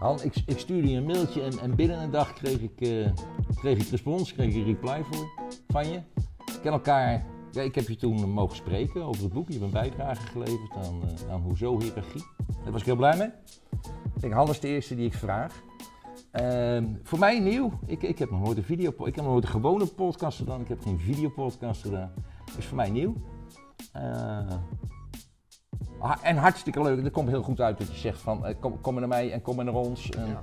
Han, ik, ik stuurde je een mailtje en, en binnen een dag kreeg ik, eh, kreeg ik respons, kreeg ik reply voor, van je. We kennen elkaar, ja, ik heb je toen mogen spreken over het boek. Je hebt een bijdrage geleverd aan, uh, aan Hoezo Hierarchie. Daar was ik heel blij mee. Ik denk, Han is de eerste die ik vraag. Uh, voor mij nieuw. Ik, ik heb nog nooit een video, ik heb nog nooit een gewone podcast gedaan. Ik heb geen videopodcast gedaan. Is voor mij nieuw. En hartstikke leuk. Dat komt heel goed uit dat je zegt van uh, kom, kom naar mij en kom naar ons. En ja.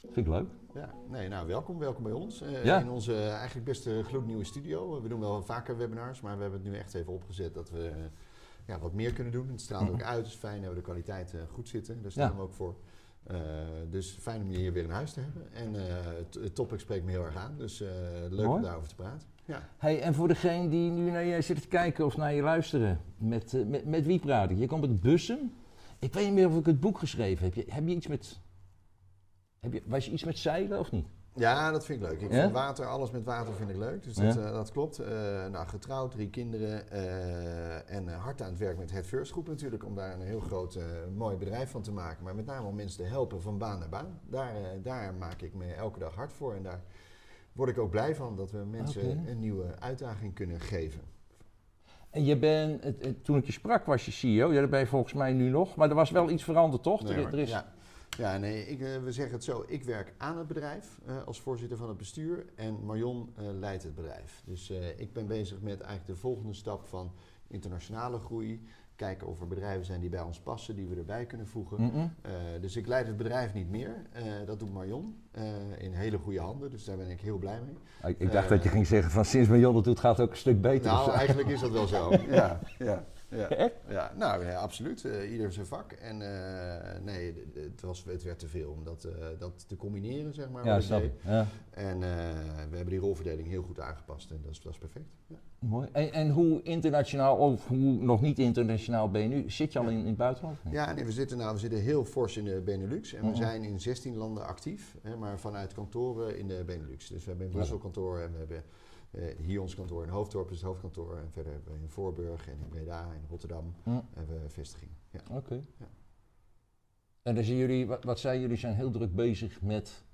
Vind ik leuk. Ja, nee, nou welkom, welkom bij ons. Uh, ja. In onze eigenlijk beste gloednieuwe studio. We doen wel vaker webinars, maar we hebben het nu echt even opgezet dat we ja, wat meer kunnen doen. Het straalt mm -hmm. ook uit, het is fijn dat we de kwaliteit goed zitten. Daar staan we ook voor. Uh, dus fijn om je hier weer in huis te hebben. En uh, het, het topic spreekt me heel erg aan. Dus uh, leuk Mooi. om daarover te praten. Ja. Hey, en voor degene die nu naar je zit te kijken of naar je luisteren, met, met, met wie praat ik? Je komt met bussen. Ik weet niet meer of ik het boek geschreven heb. Je, heb je iets met. Heb je, was je iets met zeilen of niet? Ja, dat vind ik leuk. Ik ja? vind water, alles met water vind ik leuk. Dus dat, ja? uh, dat klopt. Uh, nou, getrouwd, drie kinderen uh, en hard aan het werk met het First Groep natuurlijk. Om daar een heel groot, mooi bedrijf van te maken. Maar met name om mensen te helpen van baan naar baan. Daar, daar maak ik me elke dag hard voor. En daar word ik ook blij van dat we mensen okay. een nieuwe uitdaging kunnen geven. En je bent, het, het, toen ik je sprak was je CEO, ja, dat ben je volgens mij nu nog. Maar er was wel iets veranderd, toch? Nee, er, er is... ja. Ja, nee, ik, uh, we zeggen het zo. Ik werk aan het bedrijf uh, als voorzitter van het bestuur en Marion uh, leidt het bedrijf. Dus ik ben bezig met eigenlijk de volgende stap van internationale groei. Kijken of er bedrijven zijn die bij ons passen, die we erbij kunnen voegen. Mm -mm. dus ik leid het bedrijf niet meer. dat doet Marion in hele goede handen, dus daar ben ik heel blij mee. Ik, ik dacht dat je ging zeggen van sinds Marion het doet gaat het ook een stuk beter. Nou, eigenlijk is dat wel zo. ja, ja. Ja, ja, nou ja, absoluut. Uh, ieder zijn vak. En uh, nee, het, was, het werd te veel om dat, uh, dat te combineren, zeg maar. Ja, snap ja. En we hebben die rolverdeling heel goed aangepast en dat is, dat is perfect. Ja. Mooi. En, en, hoe internationaal of hoe nog niet internationaal ben je nu? Zit je al in, in het buitenland? Ja, nee, we zitten, nou, we zitten heel fors in de Benelux. En we zijn in 16 landen actief, hè, maar vanuit kantoren in de Benelux. Dus we hebben een Brussel kantoor en we hebben hier ons kantoor in Hoofddorp is het hoofdkantoor. En verder hebben we in Voorburg en in Breda en Rotterdam hm. hebben we vestigingen. Ja. Oké. Okay. En dan zien jullie, wat, wat zijn jullie, zijn heel druk bezig met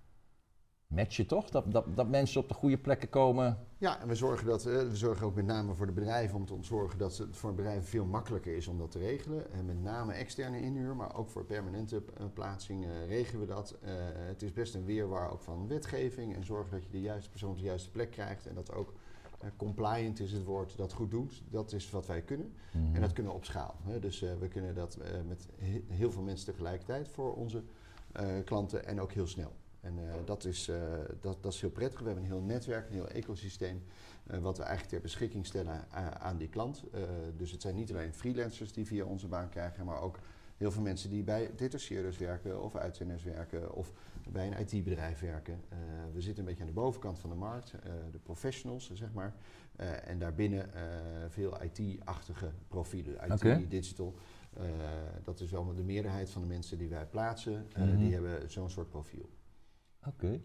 matchen toch? Dat, dat, dat mensen op de goede plekken komen. Ja, en we zorgen, dat, uh, we zorgen ook met name voor de bedrijven om te zorgen dat het voor bedrijven veel makkelijker is om dat te regelen. En met name externe inhuur, maar ook voor permanente uh, plaatsing regelen we dat. het is best een weerwaar ook van wetgeving en zorgen dat je de juiste persoon op de juiste plek krijgt. En dat ook compliant is het woord, dat goed doet. Dat is wat wij kunnen. Mm -hmm. En dat kunnen we op schaal. Hè. Dus we kunnen dat met he heel veel mensen tegelijkertijd voor onze klanten en ook heel snel. En uh, dat, is, uh, dat, dat is heel prettig. We hebben een heel netwerk, een heel ecosysteem, uh, wat we eigenlijk ter beschikking stellen aan die klant. dus het zijn niet alleen freelancers die via onze baan krijgen, maar ook heel veel mensen die bij detacheerders werken of uitzenders werken of bij een IT-bedrijf werken. we zitten een beetje aan de bovenkant van de markt, de professionals zeg maar. en daarbinnen veel IT-achtige profielen, IT, okay. digital. dat is wel de meerderheid van de mensen die wij plaatsen, mm -hmm. die hebben zo'n soort profiel. Oké.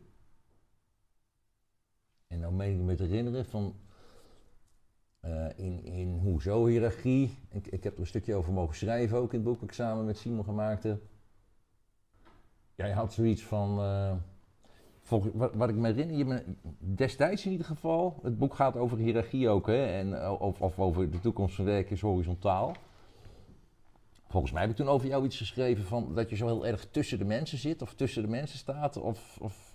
En dan meen ik me te herinneren van uh, in, in hoezo hiërarchie. Ik, ik heb er een stukje over mogen schrijven ook in het boek dat ik samen met Simon gemaakt heb. Jij had zoiets van. Volgens, wat, ik me herinner, je me, destijds in ieder geval. Het boek gaat over hiërarchie ook, hè? En, of, of over de toekomst van werk is horizontaal. Volgens mij heb ik toen over jou iets geschreven van dat je zo heel erg tussen de mensen zit of tussen de mensen staat. Of, of...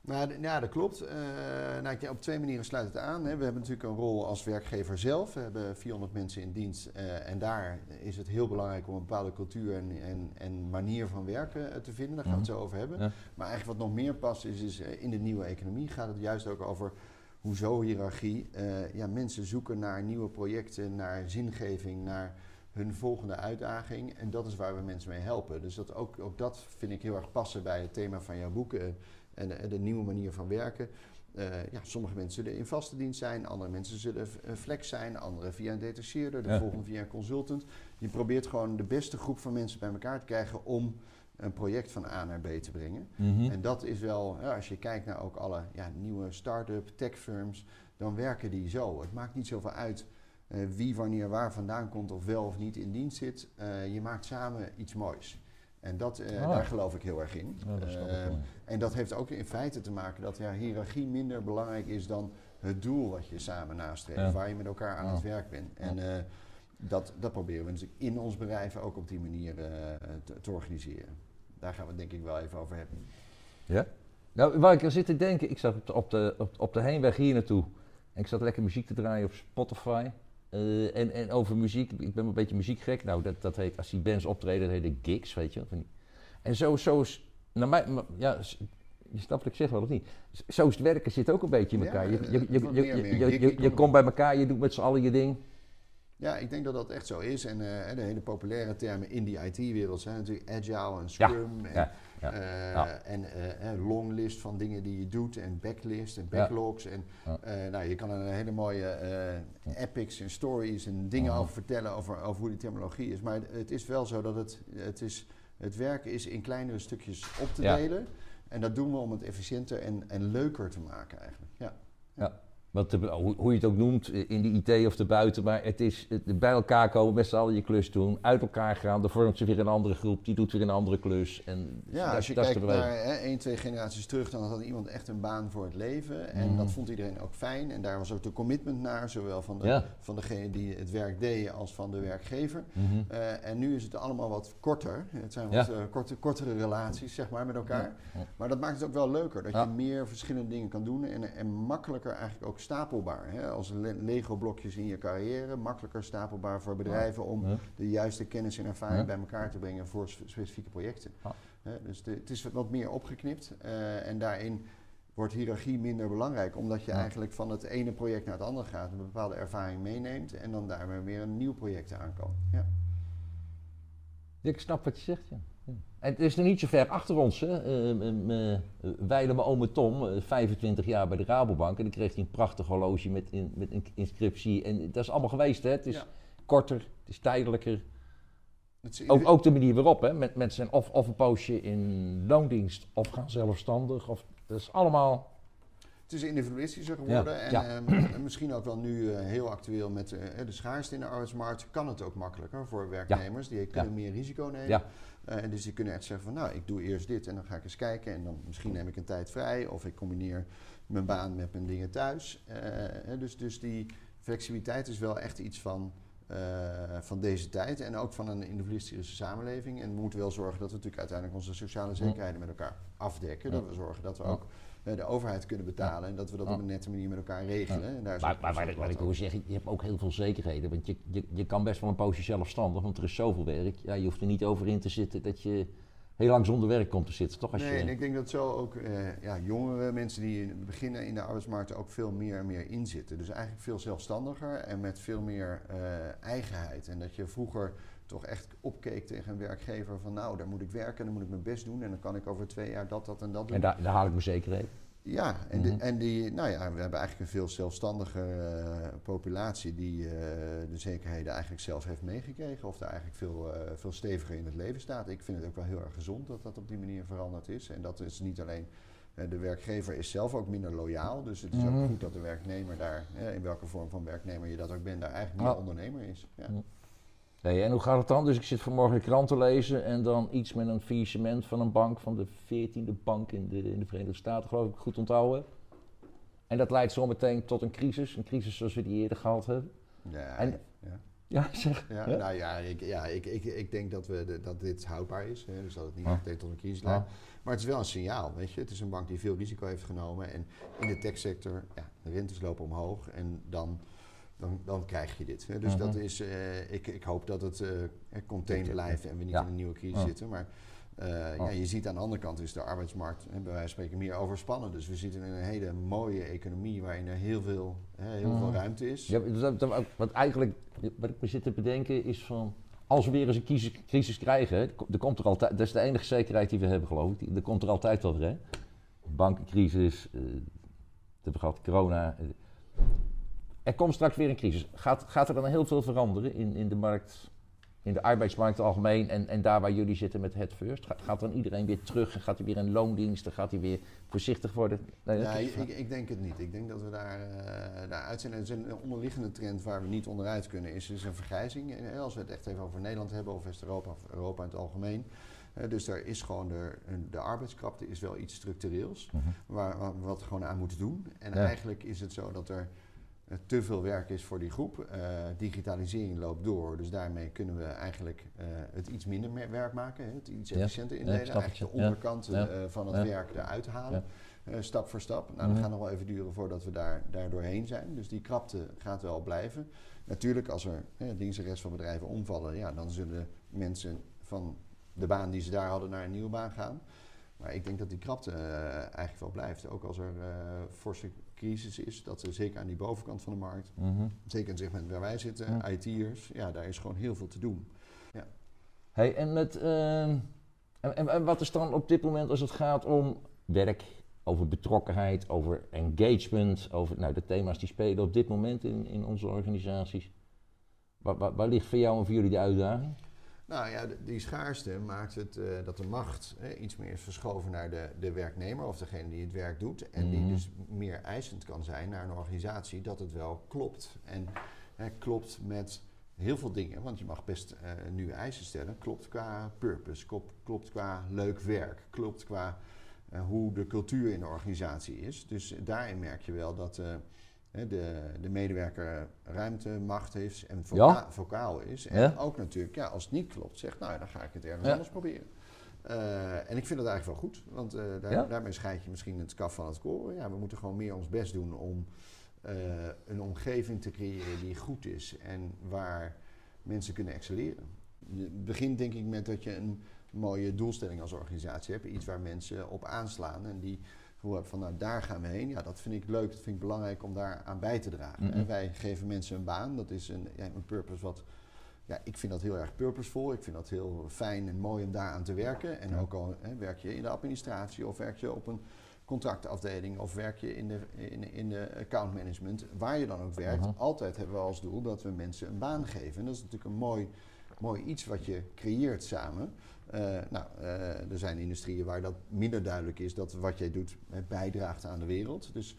Nou, ja, dat klopt. Uh, nou, op twee manieren sluit het aan. Hè. We hebben natuurlijk een rol als werkgever zelf. We hebben 400 mensen in dienst. Uh, en daar is het heel belangrijk om een bepaalde cultuur en, en, en manier van werken uh, te vinden. Daar gaan we het zo over hebben. Ja. Maar eigenlijk wat nog meer past is, is in de nieuwe economie gaat het juist ook over hoezo hiërarchie. ja, mensen zoeken naar nieuwe projecten, naar zingeving, naar hun volgende uitdaging. En dat is waar we mensen mee helpen. Dus dat ook, ook dat vind ik heel erg passen bij het thema van jouw boek en, en de nieuwe manier van werken. Uh, ja, sommige mensen zullen in vaste dienst zijn, andere mensen zullen flex zijn, andere via een detacheerder, de ja. volgende via een consultant. Je probeert gewoon de beste groep van mensen bij elkaar te krijgen om een project van A naar B te brengen. Mm -hmm. En dat is wel, ja, als je kijkt naar ook alle ja, nieuwe start-up, tech firms, dan werken die zo. Het maakt niet zoveel uit wie wanneer waar vandaan komt of wel of niet in dienst zit. Uh, je maakt samen iets moois. En dat, eh, Ah. daar geloof ik heel erg in. Ja, dat Eh, wel. en dat heeft ook in feite te maken dat ja, hiërarchie minder belangrijk is dan het doel wat je samen nastreeft, Ja. waar je met elkaar aan Ja. het werk bent. En eh, dat, dat proberen we natuurlijk in ons bedrijf ook op die manier eh, te, te organiseren. Daar gaan we het denk ik wel even over hebben. Ja? Nou, waar ik er zit te denken, ik zat op de, op de, op de heenweg hier naartoe. En ik zat lekker muziek te draaien op Spotify. Eh, en, en over muziek, ik ben een beetje muziekgek. Nou, dat, dat heet, als die bands optreden, dat heet de gigs, weet je wel. En zo, zo is, naar mij, ja, je snapt wat ik zeg wel of niet? Zo is het werken zit ook een beetje in Ja, elkaar. Je, eh, je, je, wordt je, je, komt bij elkaar, je doet met z'n allen je ding. Ja, ik denk dat dat echt zo is. En eh, de hele populaire termen in die IT-wereld zijn natuurlijk agile en scrum. en, ja, ja, eh, ja. en eh, longlist van dingen die je doet en backlist en Ja. backlogs. En Ja. nou, je kan er een hele mooie epics en stories en dingen Mhm. over vertellen over, over hoe die terminologie is. Maar het, het is wel zo dat het, het, is, het werken is in kleinere stukjes op te Ja. delen. En dat doen we om het efficiënter en, en leuker te maken eigenlijk. Ja. Wat, de- hoe, hoe je het ook noemt, eh, in de IT of erbuiten, maar het is het, bij elkaar komen, met z'n allen je klus doen, uit elkaar gaan, dan vormt zich weer een andere groep, die doet weer een andere klus. En Ja, dat- als je dat kijkt de naar hè, één, twee generaties terug, dan had iemand echt een baan voor het leven. En Mhm. dat vond iedereen ook fijn. En daar was ook de commitment naar, zowel van, de, Ja. van degene die het werk deed als van de werkgever. Mhm. Eh, en nu is het allemaal wat korter. Het zijn Ja. wat eh, korte, kortere relaties, zeg maar, met elkaar. Ja. Maar dat maakt het ook wel leuker. Dat je meer verschillende dingen kan doen. En, en makkelijker eigenlijk ook stapelbaar. Hè? Als le- Lego-blokjes in je carrière. Makkelijker stapelbaar voor bedrijven om Ja. de juiste kennis en ervaring Ja. bij elkaar te brengen voor spe- specifieke projecten. Ja. Dus de- het is wat meer opgeknipt eh, en daarin wordt hiërarchie minder belangrijk, omdat je eigenlijk van het ene project naar het andere gaat, een bepaalde ervaring meeneemt en dan daarmee weer een nieuw project aan kan. Ja. Ja, Ik snap wat je zegt, ja. En het is nog niet zo ver achter ons. Hè. Mijn ome Tom, eh, 25 jaar bij de Rabobank. En dan kreeg hij een prachtig horloge met, in, met een inscriptie. En dat is allemaal geweest, hè. Het is Ja. korter, het is tijdelijker. Ook, ook de manier waarop, hè. Met, met zijn of, of een poosje in loondienst, of gaan zelfstandig. Of, dat is allemaal... Het is individualistischer geworden Ja, en, ja. ehm, en misschien ook wel nu eh, heel actueel met eh, de schaarste in de arbeidsmarkt kan het ook makkelijker voor werknemers. Die kunnen meer risico nemen. Ja. Eh, en dus die kunnen echt zeggen van nou, ik doe eerst dit en dan ga ik eens kijken en dan misschien neem ik een tijd vrij of ik combineer mijn baan met mijn dingen thuis. Dus, dus die flexibiliteit is wel echt iets van, van deze tijd en ook van een individualistische samenleving. En we moeten wel zorgen dat we natuurlijk uiteindelijk onze sociale zekerheden met elkaar afdekken. Dat we zorgen dat we ook de overheid kunnen betalen en dat we dat Ja. op een nette manier met elkaar regelen. En daar Maar, maar ik- wil zeggen, je hebt ook heel veel zekerheden. Want je, je, je kan best wel een poosje zelfstandig, want er is zoveel werk. Ja, je hoeft er niet over in te zitten dat je heel lang zonder werk komt te zitten, toch? Als Nee, je, en ik denk dat zo ook eh, ja, jongere mensen die in- beginnen in de arbeidsmarkt ook veel meer en meer inzitten. Dus eigenlijk veel zelfstandiger en met veel meer eh, eigenheid. En dat je vroeger toch echt opkeek tegen een werkgever van nou, daar moet ik werken, dan moet ik mijn best doen en dan kan ik over twee jaar dat, dat en dat doen. en daar, daar haal ik mijn zekerheid. Ja, en, de- Mhm. en die, nou ja, we hebben eigenlijk een veel zelfstandiger eh, populatie die eh, de zekerheden eigenlijk zelf heeft meegekregen. Of daar eigenlijk veel, eh, veel steviger in het leven staat. Ik vind het ook wel heel erg gezond dat dat op die manier veranderd is. En dat is niet alleen, de werkgever is zelf ook minder loyaal. Dus het is Mhm. ook goed dat de werknemer daar, in welke vorm van werknemer je dat ook bent, daar eigenlijk meer ondernemer is. Ja. Ja. Nee, en hoe gaat het dan? Dus ik zit vanmorgen de krant te lezen en dan iets met een faillissement van een bank, van de 14e bank in de, in de Verenigde Staten, geloof ik, goed onthouden. En dat leidt zo meteen tot een crisis, een crisis zoals we die eerder gehad hebben. Ja, En- ja. Ja, zeg. Ja, Ja? Nou ja, ik, ja ik, ik, ik denk dat, we de- dat dit houdbaar is. Hè, dus dat het niet Ja. meteen tot een crisis leidt. Maar het is wel een signaal, weet je. Het is een bank die veel risico heeft genomen. En in de techsector, ja, de rentes lopen omhoog. En dan, dan, dan krijg je dit. Hè. Dus Mhm. dat is, eh, ik, ik hoop dat het eh contained blijft en we niet Ja. in een nieuwe crisis zitten. Maar eh, ja, je ziet aan de andere kant is de arbeidsmarkt, hè, bij wijze van spreken, meer overspannen. Dus we zitten in een hele mooie economie waarin er heel veel, hè, heel veel Mhm. ruimte is. Ja, dat, dat- wat eigenlijk, wat ik me zit te bedenken is van, als we weer eens een crisis, crisis krijgen, er komt er altijd, dat is de enige zekerheid die we hebben geloof ik, er komt er altijd wel weer, hè. Bankencrisis, eh, we hebben gehad corona. eh. Er komt straks weer een crisis. Gaat, gaat er dan heel veel veranderen in, in de markt, in de arbeidsmarkt algemeen en, en daar waar jullie zitten met het first? Gaat, gaat dan iedereen weer terug en gaat hij weer in loondienst, dan gaat hij weer voorzichtig worden? Nee, Ja, ik, ik denk het niet. Ik denk dat we daar, eh daar uit zijn. Er is een onderliggende trend waar we niet onderuit kunnen, is, is een vergrijzing. En als we het echt even over Nederland hebben, of West-Europa, of Europa in het algemeen. Eh, dus daar is gewoon de, de arbeidskrapte is wel iets structureels Mhm. waar, waar we wat gewoon aan moeten doen. En Ja. eigenlijk is het zo dat er eh, te veel werk is voor die groep. Eh, digitalisering loopt door, dus daarmee kunnen we eigenlijk eh, het iets minder werk maken, hè, het iets efficiënter Ja, indelen. eigenlijk de onderkant eh, van het werk eruit halen, eh, stap voor stap. Nou, Mhm. dat gaat nog wel even duren voordat we daar, daar doorheen zijn. Dus die krapte gaat wel blijven. Natuurlijk, als er hè, links en rechts van bedrijven omvallen, ja, dan zullen mensen van de baan die ze daar hadden naar een nieuwe baan gaan. Maar ik denk dat die krapte eh, eigenlijk wel blijft. Ook als er eh, forse crisis is, dat er zeker aan die bovenkant van de markt, Mhm. zeker in het segment waar wij zitten, Ja. IT'ers, ja, daar is gewoon heel veel te doen. Hey, en, met, ehm, en, en, en wat is dan op dit moment als het gaat om werk, over betrokkenheid, over engagement, over nou, de thema's die spelen op dit moment in, in onze organisaties? Waar, waar, waar ligt voor jou en voor jullie de uitdaging? Nou ja, die schaarste maakt het eh, dat de macht eh, iets meer is verschoven naar de, de werknemer of degene die het werk doet. En die Mhm. dus meer eisend kan zijn naar een organisatie dat het wel klopt. En eh, klopt met heel veel dingen, want je mag best eh, nu eisen stellen. Klopt qua purpose, klopt, klopt qua leuk werk, klopt qua eh, hoe de cultuur in de organisatie is. Dus daarin merk je wel dat de, de medewerker ruimte, macht heeft en voca- Ja. vocaal is. En Ja. ook natuurlijk, ja, als het niet klopt, zegt nou, dan ga ik het ergens Ja. anders proberen. Eh, en ik vind dat eigenlijk wel goed, want eh, daar, daarmee scheid je misschien het kaf van het koren. Ja, we moeten gewoon meer ons best doen om eh, een omgeving te creëren die goed is en waar mensen kunnen excelleren. Het begint denk ik met dat je een mooie doelstelling als organisatie hebt, iets waar mensen op aanslaan en die gevoel van nou daar gaan we heen. Ja, dat vind ik leuk, dat vind ik belangrijk om daar aan bij te dragen. Mhm. En wij geven mensen een baan, dat is een, ja, een purpose wat ja, ik vind dat heel erg purposevol. Ik vind dat heel fijn en mooi om daaraan te werken. En Ja. ook al hè, werk je in de administratie of werk je op een contractafdeling of werk je in de, in, in de account management, waar je dan ook werkt, Mhm. altijd hebben we als doel dat we mensen een baan geven. En dat is natuurlijk een mooi, mooi iets wat je creëert samen. Eh, nou, eh, er zijn industrieën waar dat minder duidelijk is dat wat jij doet eh, bijdraagt aan de wereld. Dus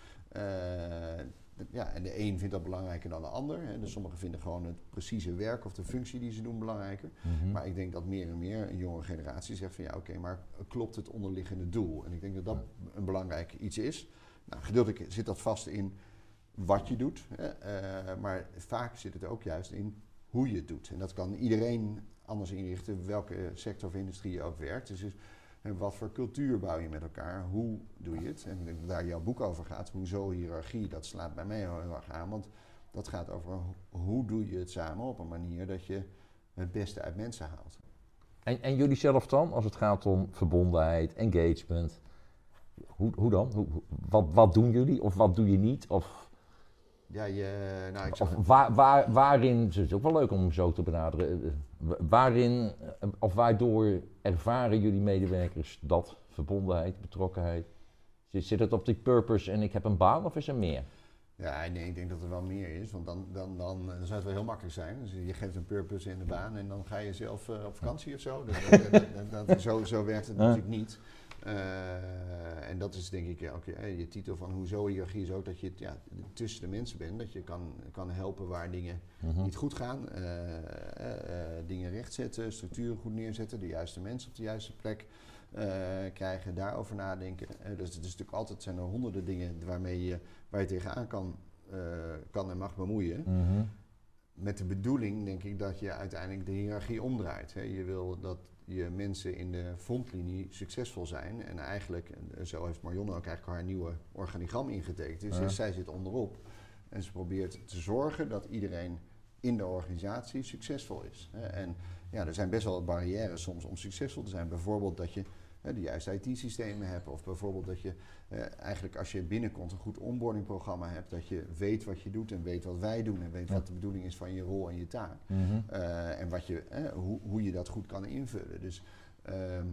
ja, en de een vindt dat belangrijker dan de ander. Hè. Dus sommigen vinden gewoon het precieze werk of de functie die ze doen belangrijker. Mhm. Maar ik denk dat meer en meer een jonge generatie zegt van ja, oké, maar klopt het onderliggende doel? En ik denk dat dat een belangrijk iets is. Nou, gedeeltelijk zit dat vast in wat je doet, hè, maar vaak zit het ook juist in hoe je het doet. En dat kan iedereen anders inrichten, welke sector of industrie je ook werkt. Dus, dus wat voor cultuur bouw je met elkaar? Hoe doe je het? En daar jouw boek over gaat. Hoezo hiërarchie? Dat slaat bij mij heel erg aan. Want dat gaat over ho- hoe doe je het samen op een manier dat je het beste uit mensen haalt. En, en jullie zelf dan, als het gaat om verbondenheid, engagement? Hoe, hoe dan? Hoe, hoe- wat, wat doen jullie of wat doe je niet? Of, Ja, je, nou, ik of waar, waar, waarin, het is ook wel leuk om zo te benaderen, eh, wa- waarin eh, of waardoor ervaren jullie medewerkers dat verbondenheid, betrokkenheid? Zit, zit het op die purpose en ik heb een baan of is er meer? Ja, nee, ik denk dat er wel meer is. Want dan, dan, dan, dan zou het wel heel makkelijk zijn. Dus je geeft een purpose in de baan en dan ga je zelf eh, op vakantie of zo. Dat, dat- zo, zo werkt het natuurlijk niet. Eh, en dat is denk ik ook je, eh, je titel van hoezo hiërarchie is ook dat je ja, tussen de mensen bent. Dat je kan, kan helpen waar dingen Mhm. niet goed gaan. eh, dingen rechtzetten, structuren goed neerzetten, de juiste mensen op de juiste plek krijgen, daarover nadenken. Dus het is natuurlijk altijd zijn er honderden dingen waarmee je, waar je tegenaan kan, kan en mag bemoeien. Mhm. Met de bedoeling, denk ik, dat je uiteindelijk de hiërarchie omdraait. Hè. Je wil dat je mensen in de frontlinie succesvol zijn. En eigenlijk, en zo heeft Marion ook eigenlijk haar nieuwe organigram ingetekend. Dus Ja. zij zit onderop. En ze probeert te zorgen dat iedereen in de organisatie succesvol is. En ja, er zijn best wel wat barrières soms om succesvol te zijn. Bijvoorbeeld dat je de juiste IT-systemen hebt. Of bijvoorbeeld dat je eh, eigenlijk als je binnenkomt een goed onboardingprogramma hebt. Dat je weet wat je doet en weet wat wij doen. En weet Ja. wat de bedoeling is van je rol en je taak. Mhm. Eh, en wat je, hoe, hoe je dat goed kan invullen. Dus ehm,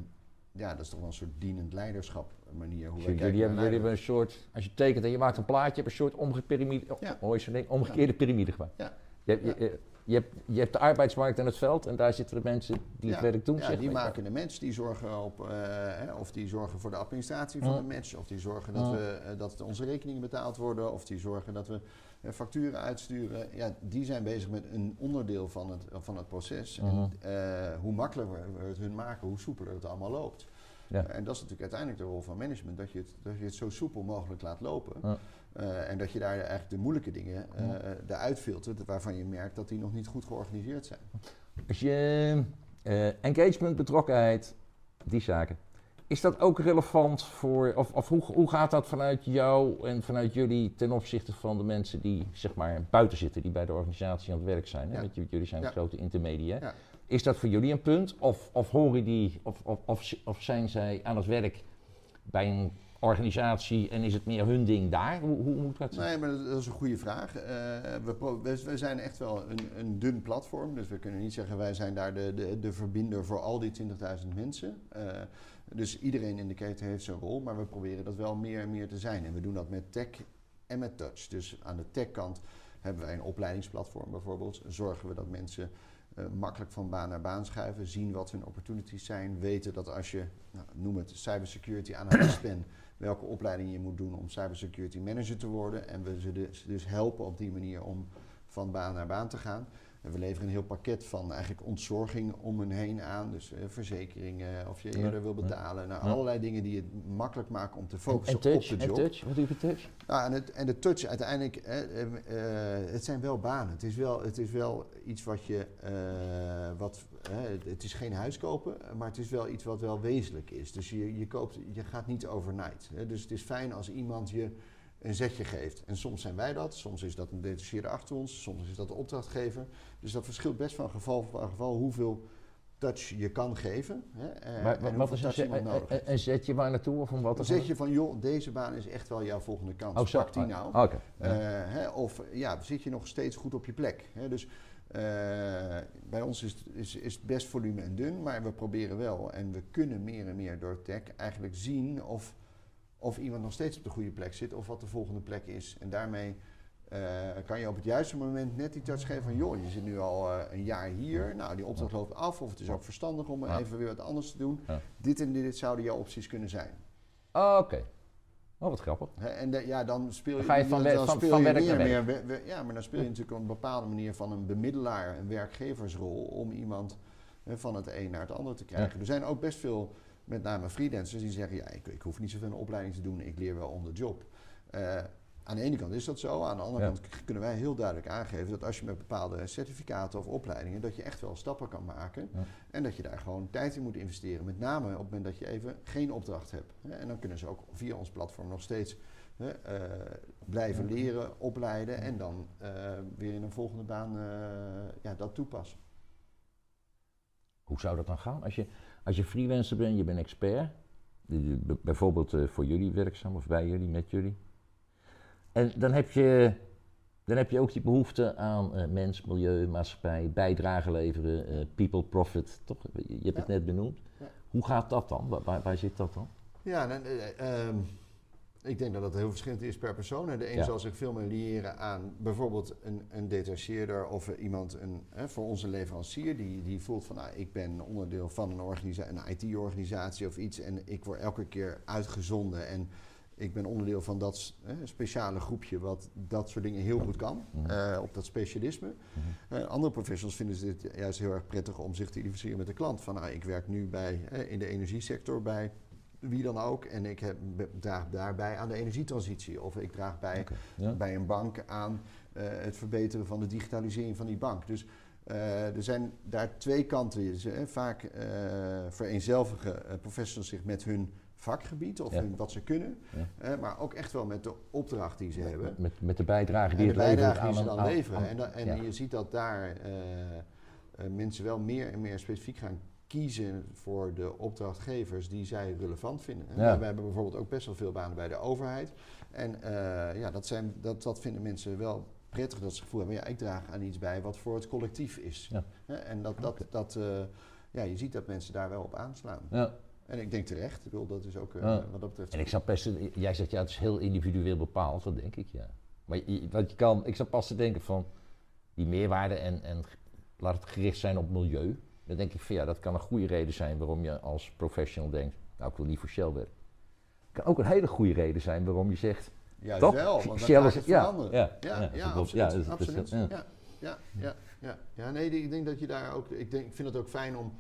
ja, dat is toch wel een soort dienend leiderschap manier. Hoe Jullie, hebben, jullie hebben een soort, als je tekent en je maakt een plaatje, heb je een soort omgekeerde piramide, Ja. oh, er een omgekeerde piramide gemaakt. Ja. Je, je- eh, je hebt, je hebt de arbeidsmarkt en het veld en daar zitten de mensen die het werk doen. Ja, zeg die maar. maken de mensen, die zorgen op, uh, hè, of die zorgen voor de administratie van de match, of die zorgen dat, we, uh, dat onze rekeningen betaald worden, of die zorgen dat we uh, facturen uitsturen. Ja, die zijn bezig met een onderdeel van het, van het proces. Mhm. En uh, hoe makkelijker we het hun maken, hoe soepeler het allemaal loopt. Ja. En dat is natuurlijk uiteindelijk de rol van management, dat je het, dat je het zo soepel mogelijk laat lopen. Uh, en dat je daar eigenlijk de moeilijke dingen uh, eruit filtert, waarvan je merkt dat die nog niet goed georganiseerd zijn. Als je eh, engagement, betrokkenheid, die zaken. Is dat ook relevant voor, of, of hoe, hoe gaat dat vanuit jou en vanuit jullie ten opzichte van de mensen die zeg maar buiten zitten, die bij de organisatie aan het werk zijn? Hè? Ja. Want jullie zijn Ja. de grote intermedia. Ja. Is dat voor jullie een punt? Of, of horen die, of, of, of, of zijn zij aan het werk bij een organisatie en is het meer hun ding daar? Hoe, hoe moet dat? Nee, maar dat, is een goede vraag. Eh, we, we, zijn echt wel een, een dun platform. Dus we kunnen niet zeggen wij zijn daar de, de, de verbinder voor al die 20.000 mensen. Eh, dus iedereen in de keten heeft zijn rol. Maar we proberen dat wel meer en meer te zijn. En we doen dat met tech en met touch. Dus aan de tech-kant hebben wij een opleidingsplatform bijvoorbeeld. Zorgen we dat mensen eh, makkelijk van baan naar baan schuiven. Zien wat hun opportunities zijn. Weten dat als je, nou, noem het cybersecurity analyst bent welke opleiding je moet doen om cybersecurity manager te worden. En we ze dus, helpen op die manier om van baan naar baan te gaan. En we leveren een heel pakket van eigenlijk ontzorging om hen heen aan. Dus eh, verzekeringen, of je Ja, eerder wil betalen. Nou, Ja. allerlei dingen die het makkelijk maken om te en, focussen en touch, op de en job. touch, wat doe je met touch? Nou, en, het, en de touch uiteindelijk, eh, eh, eh, het zijn wel banen. Het is wel, het is wel iets wat je, eh, wat, eh, het is geen huis kopen, maar het is wel iets wat wel wezenlijk is. Dus je, je, koopt, je gaat niet overnight. Hè. Dus het is fijn als iemand je een zetje geeft. En soms zijn wij dat, soms is dat een detacheerde achter ons, soms is dat de opdrachtgever. Dus dat verschilt best van geval voor geval hoeveel touch je kan geven. Hè, eh, Maar, en wat, is een, touch zet, iemand nodig een, een zetje waar naartoe of om wat te Dan zeg je van, joh, deze baan is echt wel jouw volgende kans. Oh. Pak die nou. Oké. Eh, hè, of ja, zit je nog steeds goed op je plek? Hè? Dus eh, bij ons is, is, is best volume en dun, maar we proberen wel en we kunnen meer en meer door tech eigenlijk zien of, of iemand nog steeds op de goede plek zit of wat de volgende plek is. En daarmee eh, kan je op het juiste moment net die touch geven van joh, je zit nu al eh, een jaar hier, nou die opdracht loopt af of het is ook verstandig om Ja. even weer wat anders te doen. Ja. Dit en dit zouden jouw opties kunnen zijn. Ah, Oké. Oh, wat grappig. En de- ja, dan speel je, Dan ga je van dan van- speel van je werk meer, we- we- ja, maar dan speel je natuurlijk op een bepaalde manier van een bemiddelaar, een werkgeversrol, om iemand van het een naar het ander te krijgen. Er zijn ook best veel, met name freelancers, die zeggen: ja, ik, ik hoef niet zoveel een opleiding te doen, ik leer wel on the job. Eh, aan de ene kant is dat zo, aan de andere Ja. kant kunnen wij heel duidelijk aangeven dat als je met bepaalde certificaten of opleidingen, dat je echt wel stappen kan maken Ja. en dat je daar gewoon tijd in moet investeren. Met name op het moment dat je even geen opdracht hebt. En dan kunnen ze ook via ons platform nog steeds eh, blijven leren, opleiden en dan eh, weer in een volgende baan ja, dat toepassen. Hoe zou dat dan gaan? Als je, als je freelancer bent, je bent expert, bijvoorbeeld eh, voor jullie werkzaam of bij jullie, met jullie. En dan heb je, dan heb je ook die behoefte aan eh, mens, milieu, maatschappij, bijdrage leveren, eh, people, profit, toch? Je, hebt het Ja. net benoemd. Ja. Hoe gaat dat dan? Waar, waar, zit dat dan? Ja, dan, eh, ehm, ik denk dat dat heel verschillend is per persoon. hè. De een Ja. zal zich veel meer leren aan bijvoorbeeld een, een detacheerder of iemand, een, hè, voor onze leverancier, die, die voelt van nou, ik ben onderdeel van een, organisa- een IT-organisatie of iets en ik word elke keer uitgezonden en ik ben onderdeel van dat hè, speciale groepje wat dat soort dingen heel goed kan, Mhm. eh, op dat specialisme. Mhm. Eh, andere professionals vinden ze dit juist heel erg prettig om zich te identificeren met de klant. Van nou, ik werk nu bij, in de energiesector bij wie dan ook en ik heb, draag daarbij aan de energietransitie. Of ik draag bij, ja. bij een bank aan eh, het verbeteren van de digitalisering van die bank. Dus eh, er zijn daar twee kanten. Hè, vaak eh vereenzelvigen professionals zich met hun vakgebied of Ja. hun, wat ze kunnen. Ja. maar ook echt wel met de opdracht die ze hebben. Met, met de bijdrage die de bijdrage die ze dan aan- leveren. aan- en da- en je ziet dat daar mensen wel meer en meer specifiek gaan kiezen voor de opdrachtgevers die zij relevant vinden. En Ja. We hebben bijvoorbeeld ook best wel veel banen bij de overheid. En eh, ja, dat, zijn, dat, dat vinden mensen wel prettig dat ze het gevoel hebben, ja, ik draag aan iets bij wat voor het collectief is. Ja. En dat, dat, dat, eh, ja, je ziet dat mensen daar wel op aanslaan. Ja. En ik denk terecht, ik bedoel, dat is ook eh, Ja. wat dat betreft. En ik snap best, jij zegt ja, het is heel individueel bepaald, dat denk ik ja. Maar je, wat je kan, ik zat pas te denken van, die meerwaarde en, en laat het gericht zijn op milieu. Dan denk ik van ja, dat kan een goede reden zijn waarom je als professional denkt, nou ik wil niet voor Shell werken. Het kan ook een hele goede reden zijn waarom je zegt, Juist Toch? wel, want Shell is- het ja, veranderen. ja, ja, ja, ja, absoluut. Ja, absoluut. ja. Ja, ja, ja, ja, ja. Ja, nee, ik denk dat je daar ook... Ik, denk, ik vind het ook fijn om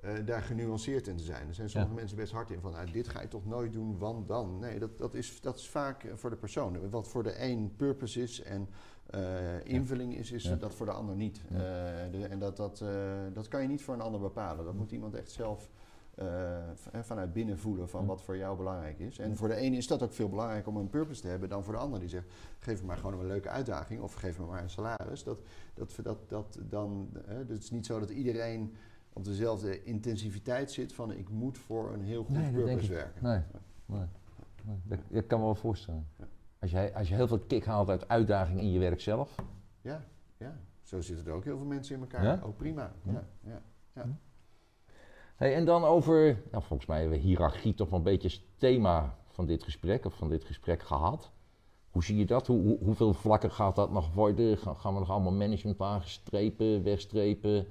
eh, daar genuanceerd in te zijn. Er zijn sommige Ja. mensen best hard in van... Nou, dit ga je toch nooit doen, want dan. Nee, dat, dat, is, dat is vaak eh, voor de persoon. Wat voor de een purpose is en eh, invulling is, is Ja. dat voor de ander niet. Ja. Eh, de- en dat, dat, eh, dat kan je niet voor een ander bepalen. Dat moet iemand echt zelf... vanuit binnen voelen van Ja. wat voor jou belangrijk is. En voor de ene is dat ook veel belangrijker om een purpose te hebben dan voor de ander die zegt: geef me maar gewoon een leuke uitdaging of geef me maar een salaris. Dat, dat, dat, dat, dan, dus het is niet zo dat iedereen op dezelfde intensiviteit zit van ik moet voor een heel goed Nee, purpose ik. werken. nee, nee, nee. Dat kan me wel voorstellen. Als je, als je heel veel kick haalt uit uitdaging in je werk zelf, Ja, ja, zo zitten er ook heel veel mensen in elkaar. Ja? Ook prima. Ja. Ja. Ja. Hey, en dan over, nou, volgens mij hebben we hiërarchie toch wel een beetje het thema van dit gesprek, of van dit gesprek gehad. Hoe zie je dat? Hoe, hoe- hoeveel vlakken gaat dat nog worden? Ga- gaan we nog allemaal managementlagen strepen, wegstrepen?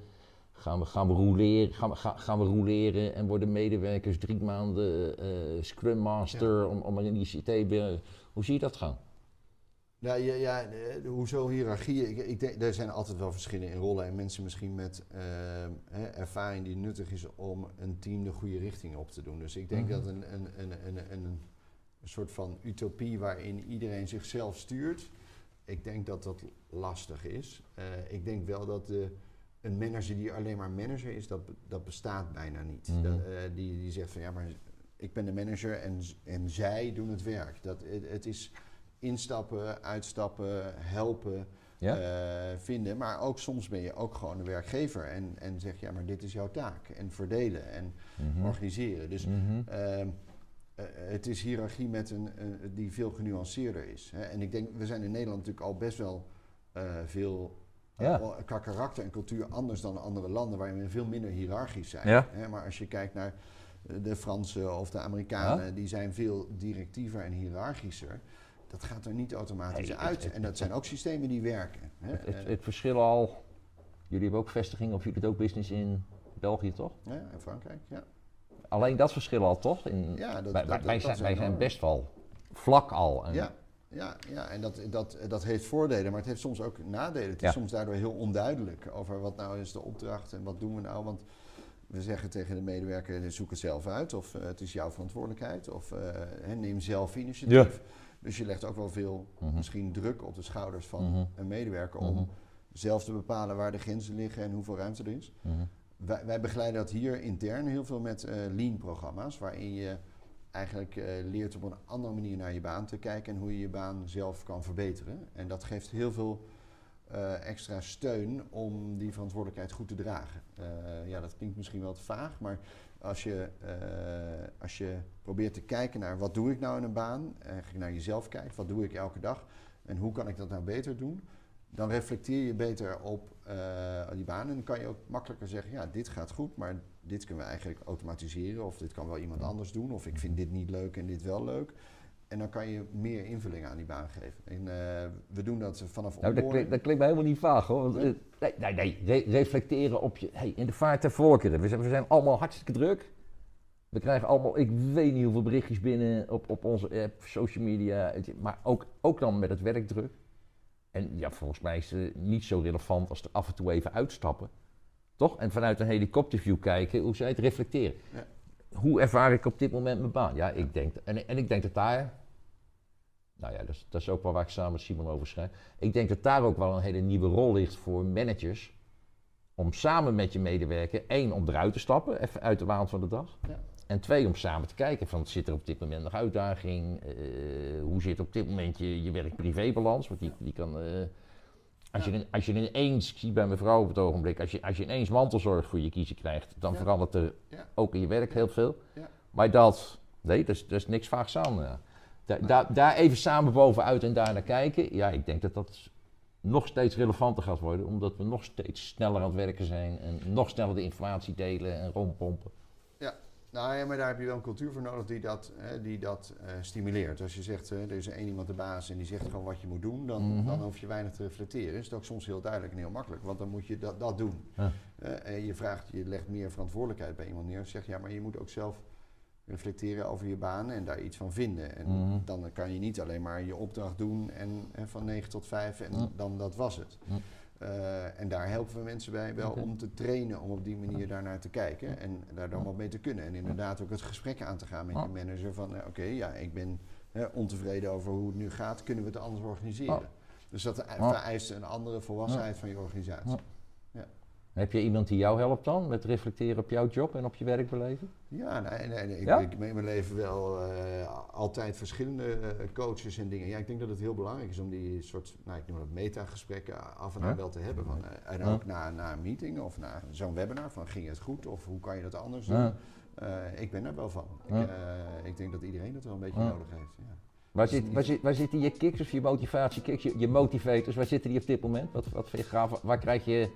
Gaan we, gaan we, roleren, gaan we, ga- gaan we roleren en worden medewerkers drie maanden eh, Scrum Master om, om een ICT... Hoe zie je dat gaan? Nou, ja, ja, eh, hoezo hiërarchie? Ik, ik denk, er zijn altijd wel verschillen in rollen en mensen misschien met eh, hè, ervaring die nuttig is om een team de goede richting op te doen. Dus ik denk Mhm. dat een, een, een, een, een, een soort van utopie waarin iedereen zichzelf stuurt, ik denk dat dat lastig is. Eh, ik denk wel dat de, een manager die alleen maar manager is, dat, dat bestaat bijna niet. Mhm. Dat, die, die zegt van ja, maar ik ben de manager en, en zij doen het werk. Dat, het, het is instappen, uitstappen, helpen, Ja? eh, vinden. Maar ook soms ben je ook gewoon de werkgever en, en zeg ja, maar dit is jouw taak. En verdelen en Mhm. organiseren. Dus Mhm. Ehm, eh, het is hiërarchie met een, een- die veel genuanceerder is. Hè. En ik denk, we zijn in Nederland natuurlijk al best wel eh, veel eh, Ja. qua karakter en cultuur anders dan andere landen waarin we veel minder hiërarchisch zijn. Ja. Hè. Maar als je kijkt naar eh, de Fransen of de Amerikanen, die zijn veel directiever en hiërarchischer. Dat gaat er niet automatisch Nee, uit. het- en dat zijn ook systemen die werken. Hè. Het, het, het verschil al, jullie hebben ook vestigingen of jullie hebben ook business in België toch? ja, in Frankrijk, ja. Alleen dat verschil al toch? In, Ja, dat- wij, dat- wij- dat- wij dat zijn, wij zijn best wel vlak al. En, Ja, ja, ja, en dat, dat, dat heeft voordelen, maar het heeft soms ook nadelen. Het is soms daardoor heel onduidelijk over wat nou is de opdracht en wat doen we nou. Want we zeggen tegen de medewerker, zoek het zelf uit. Of eh, het is jouw verantwoordelijkheid. Of eh, neem zelf initiatief. Dus je legt ook wel veel Mhm. misschien druk op de schouders van Mhm. een medewerker... Mhm. om zelf te bepalen waar de grenzen liggen en hoeveel ruimte er is. Mhm. Wij, wij begeleiden dat hier intern heel veel met eh, lean-programma's, waarin je eigenlijk eh, leert op een andere manier naar je baan te kijken en hoe je je baan zelf kan verbeteren. En dat geeft heel veel eh, extra steun om die verantwoordelijkheid goed te dragen. Eh, ja, dat klinkt misschien wel te vaag, maar als je, eh, als je probeert te kijken naar wat doe ik nou in een baan, eigenlijk naar jezelf kijkt, wat doe ik elke dag en hoe kan ik dat nou beter doen, dan reflecteer je beter op die baan. En dan kan je ook makkelijker zeggen, ja, dit gaat goed, maar dit kunnen we eigenlijk automatiseren. Of dit kan wel iemand anders doen. Of ik vind dit niet leuk en dit wel leuk. En dan kan je meer invulling aan die baan geven. En eh, we doen dat vanaf Nou, dat klinkt, dat klinkt mij helemaal niet vaag hoor. Want, Nee? eh, nee, nee, nee. Re- reflecteren op je. Hey, in de vaart ter volkeren. We zijn, we zijn allemaal hartstikke druk. We krijgen allemaal, ik weet niet hoeveel berichtjes binnen op, op onze app, social media. Maar ook, ook dan met het werkdruk. En ja, volgens mij is het niet zo relevant als er af en toe even uitstappen. Toch? En vanuit een helikopterview kijken, hoe zij het reflecteren. Ja. Hoe ervaar ik op dit moment mijn baan? Ja, ik denk, en, en ik denk dat daar, nou ja, dat is, dat is ook wel waar ik samen met Simon over schrijf. Ik denk dat daar ook wel een hele nieuwe rol ligt voor managers. Om samen met je medewerker, één, om eruit te stappen, even uit de waan van de dag. Ja. En twee, om samen te kijken van, zit er op dit moment nog uitdaging? Eh, hoe zit op dit moment je, je werk-privé-balans? Want die, die kan... eh, als, Ja. je, als je ineens, ik zie bij mijn vrouw op het ogenblik, als je, als je ineens mantelzorg voor je kiezen krijgt, dan Ja. verandert er ook in je werk heel veel. Ja. Maar dat, nee, dat is, dat is niks vaags aan. Ja. Da- da- daar even samen bovenuit en daar naar kijken. Ja, ik denk dat dat nog steeds relevanter gaat worden, omdat we nog steeds sneller aan het werken zijn en nog sneller de informatie delen en rondpompen. Nou ja, maar daar heb je wel een cultuur voor nodig die dat, hè, die dat eh, stimuleert. Als je zegt, eh, er is één iemand de baas en die zegt gewoon wat je moet doen, dan, Mhm. dan hoef je weinig te reflecteren. Is het ook soms heel duidelijk en heel makkelijk, want dan moet je dat, dat doen. Ja. Eh, en je vraagt, je legt meer verantwoordelijkheid bij iemand neer. Zeg ja, maar je moet ook zelf reflecteren over je baan en daar iets van vinden. En Mhm. dan kan je niet alleen maar je opdracht doen en, en van 9 tot 5 en Ja. dan dat was het. Ja. Eh, en daar helpen we mensen bij wel om te trainen om op die manier daarnaar te kijken en daar dan wat mee te kunnen. En inderdaad ook het gesprek aan te gaan met je manager van eh, oké, ja, ik ben ontevreden over hoe het nu gaat, kunnen we het anders organiseren? Dus dat vereist een andere volwassenheid van je organisatie. Heb je iemand die jou helpt dan met reflecteren op jouw job en op je werkbeleven? Ja, nee, nee, nee. Ik, Ja? ik in mijn leven wel eh, altijd verschillende eh, coaches en dingen. Ja, ik denk dat het heel belangrijk is om die soort, nou, ik noem dat metagesprekken af en aan wel te hebben. Van, eh, en ook na, na een meeting of na zo'n webinar van ging het goed of hoe kan je dat anders doen. Eh, ik ben daar wel van. Ik, eh, ik denk dat iedereen dat wel een beetje nodig heeft. Ja. Waar, het zit, waar, zit, waar zitten je kicks of je motivatiekicks, je, je motivators, waar zitten die op dit moment? Wat, wat vind je gaaf? Waar krijg je,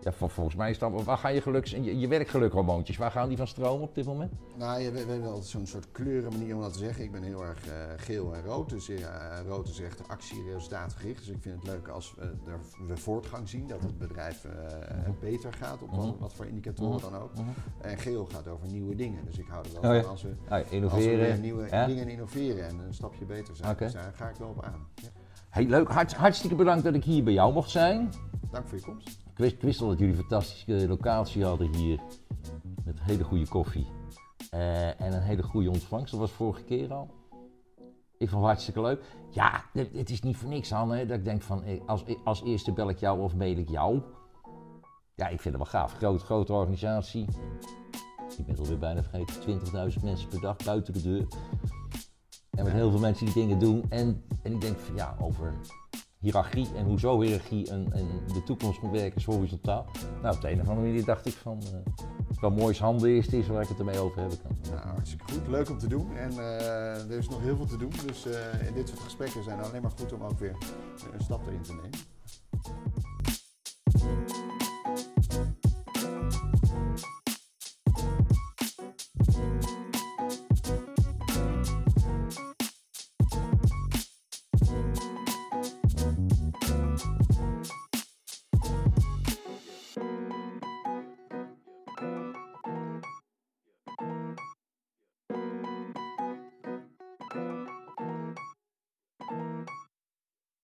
ja, vol- volgens mij is dat, waar gaan je geluks, je, je werkgelukhormoontjes, waar gaan die van stromen op dit moment? Nou, ja, we, we hebben altijd zo'n soort kleurenmanier om dat te zeggen. Ik ben heel erg eh, geel en rood. Dus ja, rood is echt actie. Dus ik vind het leuk als we, er, we voortgang zien, dat het bedrijf eh, beter gaat op wat, Mhm. wat voor indicatoren dan ook. En geel gaat over nieuwe dingen. Dus ik hou er wel Oh van ja. als we, Ah, als we innoveren. weer nieuwe ja? dingen innoveren en een stapje beter zijn. Dus daar ga ik wel op aan. Ja. Hey, leuk, Hart, hartstikke bedankt dat ik hier bij jou mocht zijn. Dank voor je komst. Ik wist, al dat jullie een fantastische locatie hadden hier. Met hele goede koffie. Eh, en een hele goede ontvangst. Dat was vorige keer al. Ik vond het hartstikke leuk. Ja, het, het is niet voor niks. Hè, dat ik denk van, eh, als, als eerste bel ik jou of mail ik jou. Ja, ik vind het wel gaaf. Groot, grote organisatie. Ik ben alweer bijna vergeten. 20.000 mensen per dag buiten de deur. En met heel veel mensen die dingen doen. En, en ik denk van ja, over hiërarchie en hoezo hiërarchie en, en de toekomst moet werken is horizontaal. Nou, op de een of andere manier dacht ik van, eh wel moois handen is is waar ik het ermee over hebben kan. Nou, hartstikke goed. Leuk om te doen. En eh, er is nog heel veel te doen. Dus eh, in dit soort gesprekken zijn alleen maar goed om ook weer een stap erin te nemen.